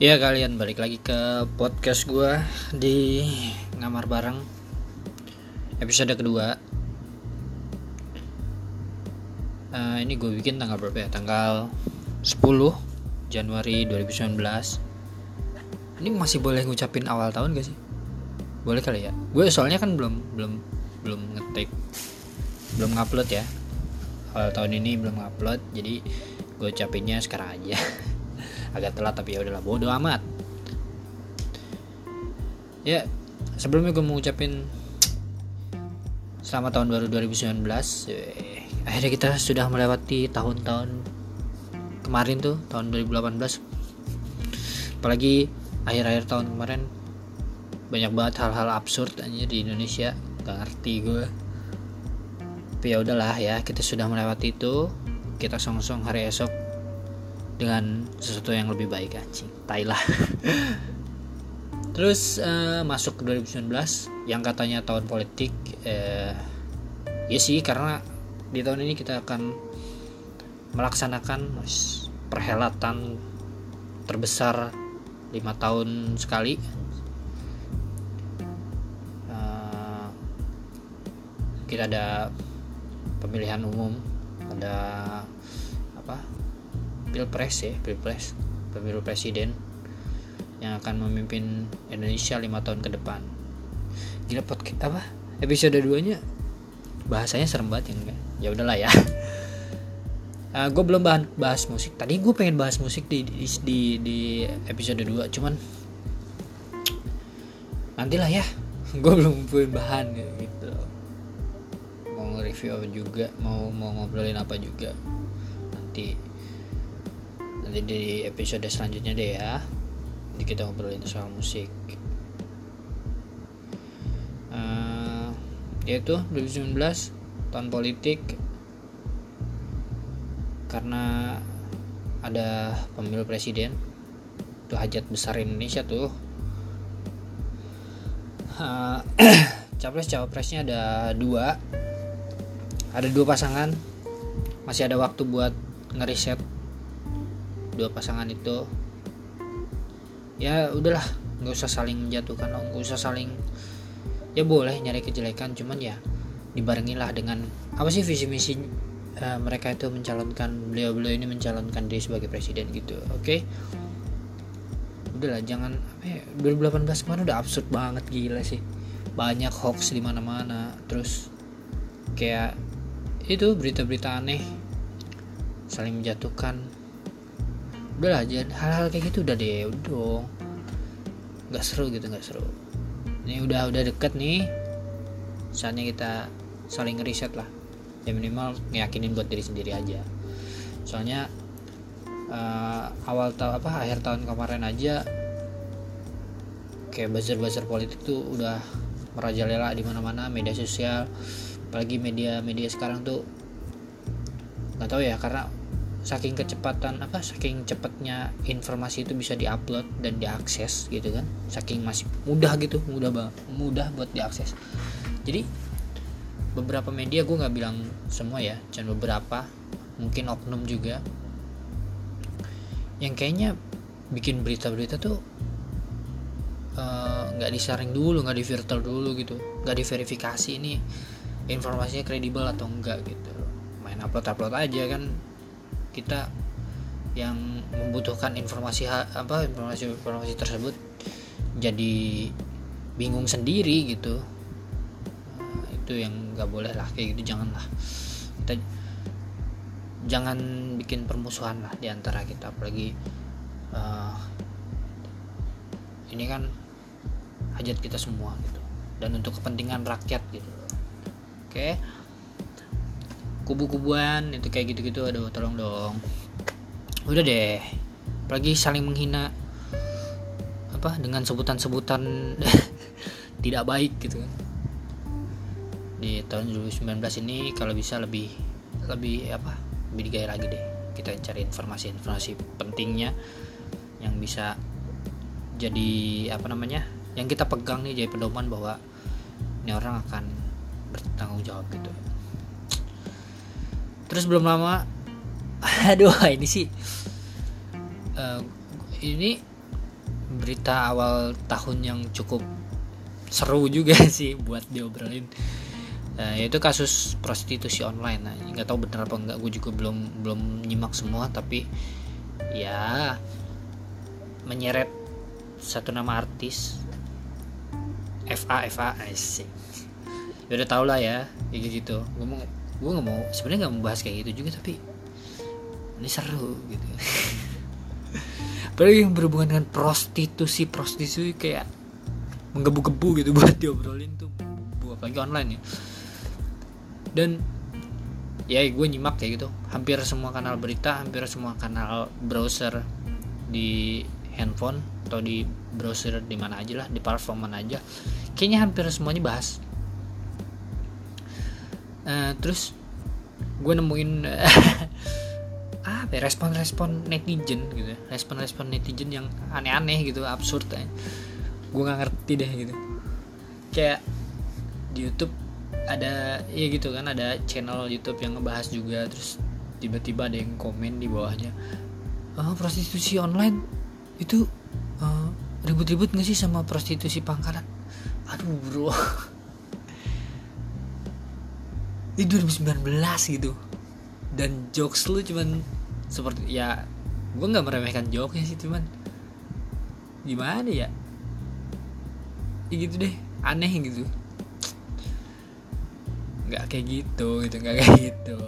Ya kalian balik lagi ke podcast gue di ngamar bareng episode kedua. Uh, ini gue bikin tanggal berapa ya? Tanggal 10 Januari 2019. Ini masih boleh ngucapin awal tahun gak sih? Boleh kali ya. Gue soalnya kan belum belum belum ngetik belum ngupload ya. Awal tahun ini belum ngupload jadi gue ucapinnya sekarang aja. agak telat tapi ya udahlah bodo amat. Ya sebelumnya gue mau ucapin selamat tahun baru 2019 eh, akhirnya kita sudah melewati tahun-tahun kemarin tuh tahun 2018 apalagi akhir-akhir tahun kemarin banyak banget hal-hal absurd aja di Indonesia. Gak ngerti gue tapi ya udahlah ya kita sudah melewati itu. Kita song-song hari esok dengan sesuatu yang lebih baik anjing. Tai lah. Terus uh, masuk ke 2019 yang katanya tahun politik uh, ya sih karena di tahun ini kita akan melaksanakan perhelatan terbesar lima tahun sekali. Uh, kita ada pemilihan umum ada apa pilpres ya pilpres pemilu presiden yang akan memimpin Indonesia lima tahun ke depan. Gila podcast apa? Episode 2 nya bahasanya serem banget ya ya udahlah ya. Uh, ah, gue belum bahas, bahas musik. Tadi gue pengen bahas musik di di di, di episode 2 cuman nantilah ya. Gue belum punya bahan gitu. Mau review juga mau mau ngobrolin apa juga. Nanti nanti di episode selanjutnya deh ya. Nanti kita ngobrolin soal musik. Uh, yaitu 2019 tahun politik. Karena ada pemilu presiden. Itu hajat besar Indonesia tuh. Uh, capres cawapresnya ada dua. Ada dua pasangan. Masih ada waktu buat ngeriset dua pasangan itu ya udahlah nggak usah saling menjatuhkan nggak usah saling ya boleh nyari kejelekan cuman ya dibarengilah dengan apa sih visi misi uh, mereka itu mencalonkan beliau beliau ini mencalonkan diri sebagai presiden gitu oke okay? udahlah jangan ya, 2018 kemarin udah absurd banget gila sih banyak hoax di mana mana terus kayak itu berita-berita aneh saling menjatuhkan udahlah jangan hal-hal kayak gitu udah deh udah. Nggak seru gitu nggak seru. Ini udah udah deket nih. Saatnya kita saling riset lah. Ya minimal ngeyakinin buat diri sendiri aja. Soalnya uh, awal tahun apa akhir tahun kemarin aja kayak buzzer-buzzer politik tuh udah merajalela di mana-mana media sosial. Apalagi media-media sekarang tuh nggak tahu ya karena saking kecepatan apa saking cepatnya informasi itu bisa diupload dan diakses gitu kan. Saking masih mudah gitu mudah banget mudah buat diakses. Jadi beberapa media gue nggak bilang semua ya dan beberapa mungkin oknum juga. Yang kayaknya bikin berita-berita tuh eh, nggak uh, disaring dulu nggak di filter dulu gitu. Nggak diverifikasi ini informasinya kredibel atau enggak gitu. Main upload upload aja kan kita yang membutuhkan informasi apa informasi informasi tersebut jadi bingung sendiri gitu. Nah, itu yang nggak boleh lah kayak gitu janganlah. Kita jangan bikin permusuhan lah di antara kita apalagi uh, ini kan hajat kita semua gitu. Dan untuk kepentingan rakyat gitu. Oke? okay? Kubu-kubuan itu kayak gitu-gitu aduh tolong dong. Udah deh apalagi saling menghina apa dengan sebutan-sebutan tidak baik gitu kan. Di tahun 2019 ini kalau bisa lebih lebih apa lebih digaya lagi deh. Kita cari informasi-informasi pentingnya yang bisa jadi apa namanya yang kita pegang nih jadi pedoman bahwa ini orang akan bertanggung jawab gitu terus belum lama aduh ini sih uh, ini berita awal tahun yang cukup seru juga sih buat diobrolin. Uh, yaitu kasus prostitusi online. Nah nggak tahu benar apa enggak gue juga belum belum nyimak semua tapi ya menyeret satu nama artis. FA FA ya udah tau lah ya kayak gitu. Gue mau gue nggak mau sebenarnya nggak mau bahas kayak gitu juga tapi ini seru gitu. Apalagi yang berhubungan dengan prostitusi prostitusi kayak menggebu-gebu gitu buat diobrolin tuh apalagi online ya. Dan ya gue nyimak kayak gitu. Hampir semua kanal berita hampir semua kanal browser di handphone atau di browser di mana aja lah di platform mana aja kayaknya hampir semuanya bahas uh, terus gue nemuin apa ya, respon-respon netizen gitu respon-respon netizen yang aneh-aneh gitu absurd ya. gue nggak ngerti deh gitu. Kayak di YouTube ada ya gitu kan ada channel YouTube yang ngebahas juga terus tiba-tiba ada yang komen di bawahnya oh, prostitusi online? Itu uh, ribut-ribut gak sih sama prostitusi pangkalan? Aduh bro ini 2019 gitu. Dan jokes lu cuman seperti ya gue nggak meremehkan jokesnya sih cuman gimana ya? Ya gitu deh aneh gitu. Nggak kayak gitu gitu nggak kayak gitu.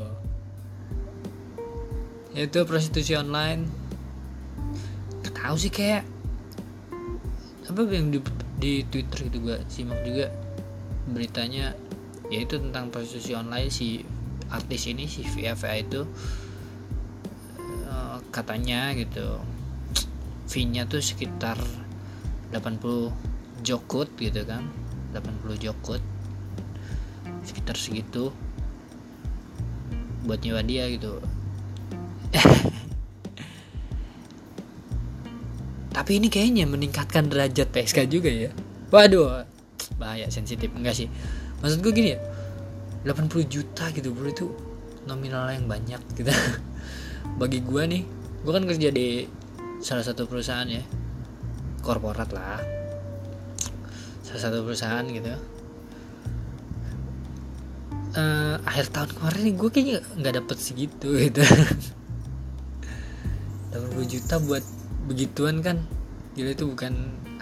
Itu prostitusi online. Tahu sih kayak apa yang di, di Twitter itu gue simak juga beritanya yaitu tentang prostitusi online si artis ini si VFA itu uh, katanya gitu fee-nya tuh sekitar 80 jokut gitu kan 80 jokut sekitar segitu buat nyewa dia gitu. Tapi ini kayaknya meningkatkan derajat PSK juga ya. Waduh bahaya sensitif enggak sih maksud gue gini ya 80 juta gitu bro itu nominal yang banyak gitu. Bagi gue nih gue kan kerja di salah satu perusahaan ya korporat lah. Salah satu perusahaan gitu. Uh, akhir tahun kemarin gue kayaknya nggak dapet segitu gitu. 80 juta buat begituan kan gila itu bukan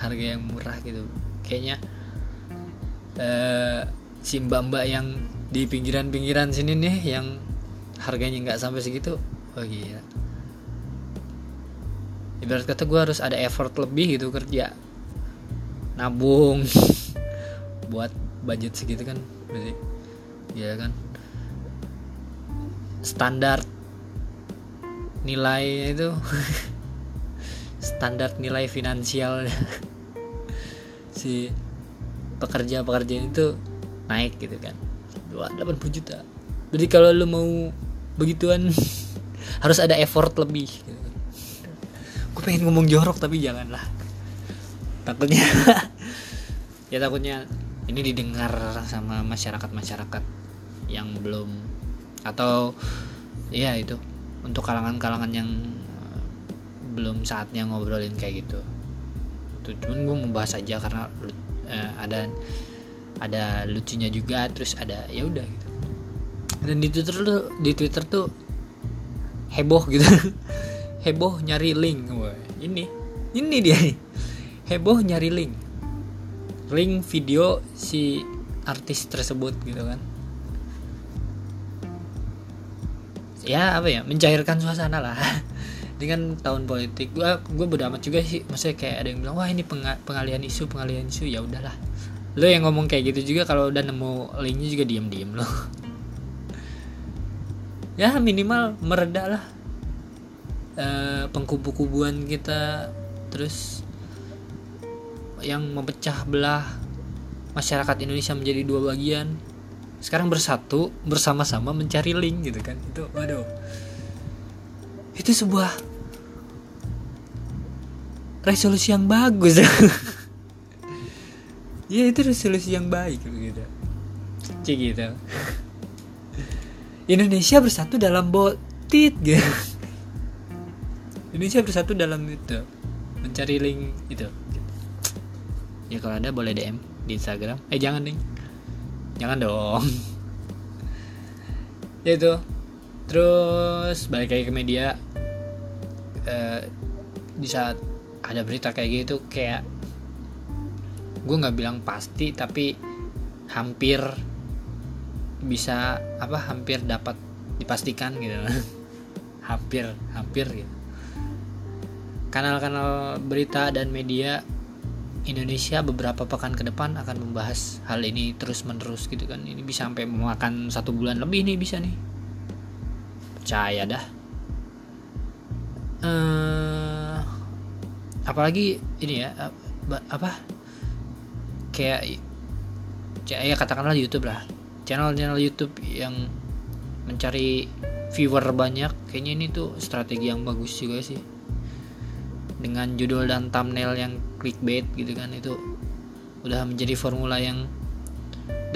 harga yang murah gitu. Kayaknya uh, si mbak-mbak yang di pinggiran-pinggiran sini nih yang harganya nggak sampai segitu. Oh iya ibarat kata gue harus ada effort lebih gitu kerja. Nabung. Buat budget segitu kan berarti. Ya kan? Standar nilai itu. Standar nilai finansial. Si pekerja-pekerja itu naik gitu kan. 80 juta. Jadi kalau lu mau begituan harus ada effort lebih gitu. gue pengen ngomong jorok tapi janganlah. Takutnya ya takutnya ini didengar sama masyarakat masyarakat yang belum atau ya itu untuk kalangan-kalangan yang eh, belum saatnya ngobrolin kayak gitu. Tuh cuman gue membahas aja karena uh, ada ada lucunya juga terus ada ya udah gitu. Dan di twitter tuh di twitter tuh heboh gitu. Heboh nyari link Wah, ini ini dia nih. Heboh nyari link. Link video si artis tersebut gitu kan. Ya apa ya mencairkan suasana lah. Dengan tahun politik gue gue beramat juga sih. Maksudnya kayak ada yang bilang wah ini pengalihan isu pengalihan isu. Ya udahlah lo yang ngomong kayak gitu juga kalau udah nemu linknya juga diem diem lo. Ya minimal mereda lah. E, pengkubu-kubuan kita terus yang memecah belah masyarakat Indonesia menjadi dua bagian. Sekarang bersatu bersama-sama mencari link gitu kan. Itu waduh. Itu sebuah resolusi yang bagus ya itu resolusi yang baik gitu. Cik gitu. Indonesia bersatu dalam botit gitu Indonesia bersatu dalam itu mencari link itu ya kalau ada boleh DM di Instagram. Eh jangan ding. Jangan dong. Ya itu. Terus balik lagi ke media. Eh, di saat ada berita kayak gitu kayak gue nggak bilang pasti tapi hampir bisa apa hampir dapat dipastikan gitu. Hampir hampir gitu. Kanal-kanal berita dan media Indonesia beberapa pekan ke depan akan membahas hal ini terus menerus gitu kan. Ini bisa sampai memakan satu bulan lebih nih bisa nih. Percaya dah. Uh, apalagi ini ya apa kayak ya katakanlah YouTube lah. Channel-channel YouTube yang mencari viewer banyak kayaknya ini tuh strategi yang bagus juga sih. Dengan judul dan thumbnail yang clickbait gitu kan itu udah menjadi formula yang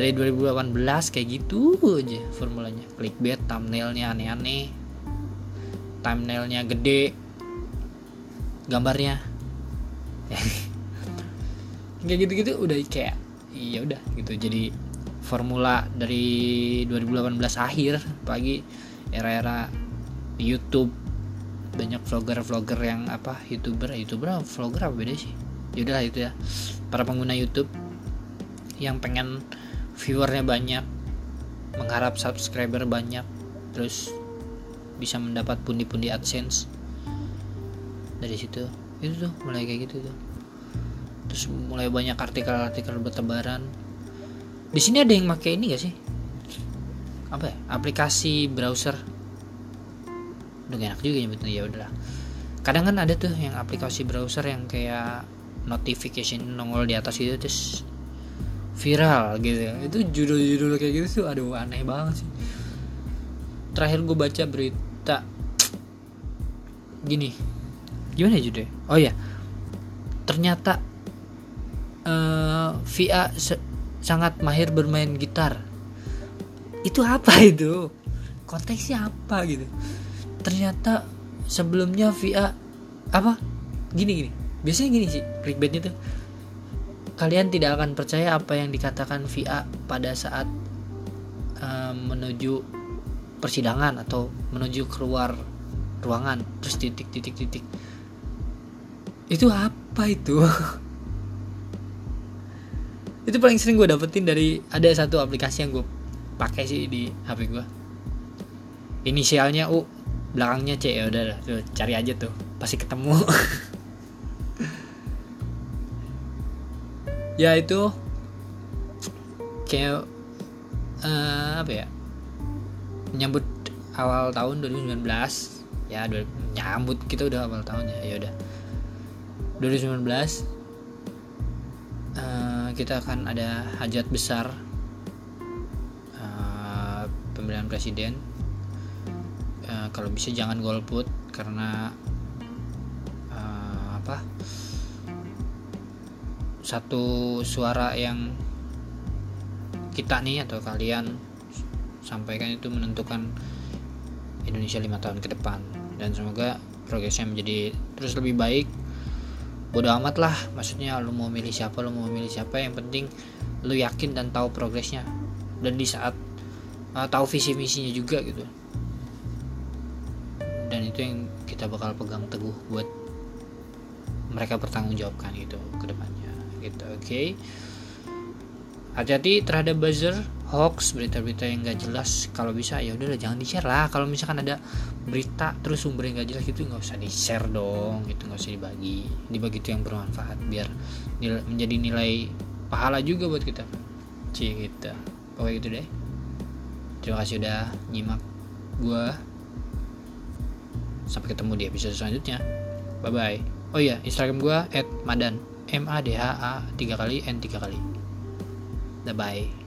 dari 2018 kayak gitu aja formulanya. Clickbait thumbnailnya aneh-aneh thumbnailnya gede gambarnya kayak gitu-gitu udah kayak iya udah gitu. Jadi formula dari 2018 akhir pagi era-era YouTube banyak vlogger-vlogger yang apa youtuber youtuber vlogger apa beda sih? Yaudahlah itu ya. Para pengguna YouTube yang pengen viewernya banyak mengharap subscriber banyak terus bisa mendapat pundi-pundi adsense. Dari situ itu tuh mulai kayak gitu tuh terus mulai banyak artikel-artikel bertebaran. Di sini ada yang pakai ini gak sih? Apa ya? Aplikasi browser. Udah gak enak juga nyebutnya ya udahlah. Kadang kan ada tuh yang aplikasi browser yang kayak notification nongol di atas itu terus viral gitu. Itu judul-judul kayak gitu tuh aduh aneh banget sih. Terakhir gue baca berita gini. Gimana ya judulnya? Oh ya ternyata uh, Via sangat mahir bermain gitar. Itu apa itu? Konteksnya apa gitu? Ternyata sebelumnya VA apa? Gini gini. Biasanya gini sih clickbaitnya tuh. Kalian tidak akan percaya apa yang dikatakan VA pada saat um, menuju persidangan atau menuju keluar ruangan. Terus titik titik titik. Itu apa itu itu paling sering gue dapetin dari ada satu aplikasi yang gue pakai sih di HP gue inisialnya U belakangnya C. Ya udah tuh cari aja tuh pasti ketemu. Ya itu kayak uh, apa ya nyambut awal tahun 2019 ya nyambut kita udah awal tahun ya ya udah 2019 uh, kita akan ada hajat besar uh, pemilihan presiden. Uh, kalau bisa jangan golput karena uh, apa? Satu suara yang kita nih atau kalian sampaikan itu menentukan Indonesia lima tahun ke depan. Dan semoga progresnya menjadi terus lebih baik bodo amat lah maksudnya lu mau milih siapa lu mau milih siapa yang penting lu yakin dan tahu progresnya. Dan di saat uh, tahu visi misinya juga gitu. Dan itu yang kita bakal pegang teguh buat mereka bertanggung jawabkan gitu ke depannya. Gitu oke. okay? Hati-hati terhadap buzzer hoax berita-berita yang gak jelas. Kalau bisa ya udahlah jangan di share lah. Kalau misalkan ada berita terus sumber yang gak jelas gitu nggak usah di share dong. Gitu nggak usah dibagi. Dibagi itu yang bermanfaat biar nilai, menjadi nilai pahala juga buat kita. Cie gitu. Oke gitu deh. Terima kasih udah nyimak gua. Sampai ketemu di episode selanjutnya. Bye bye oh iya instagram gue at madan. M a d h a tiga kali n tiga kali bye bye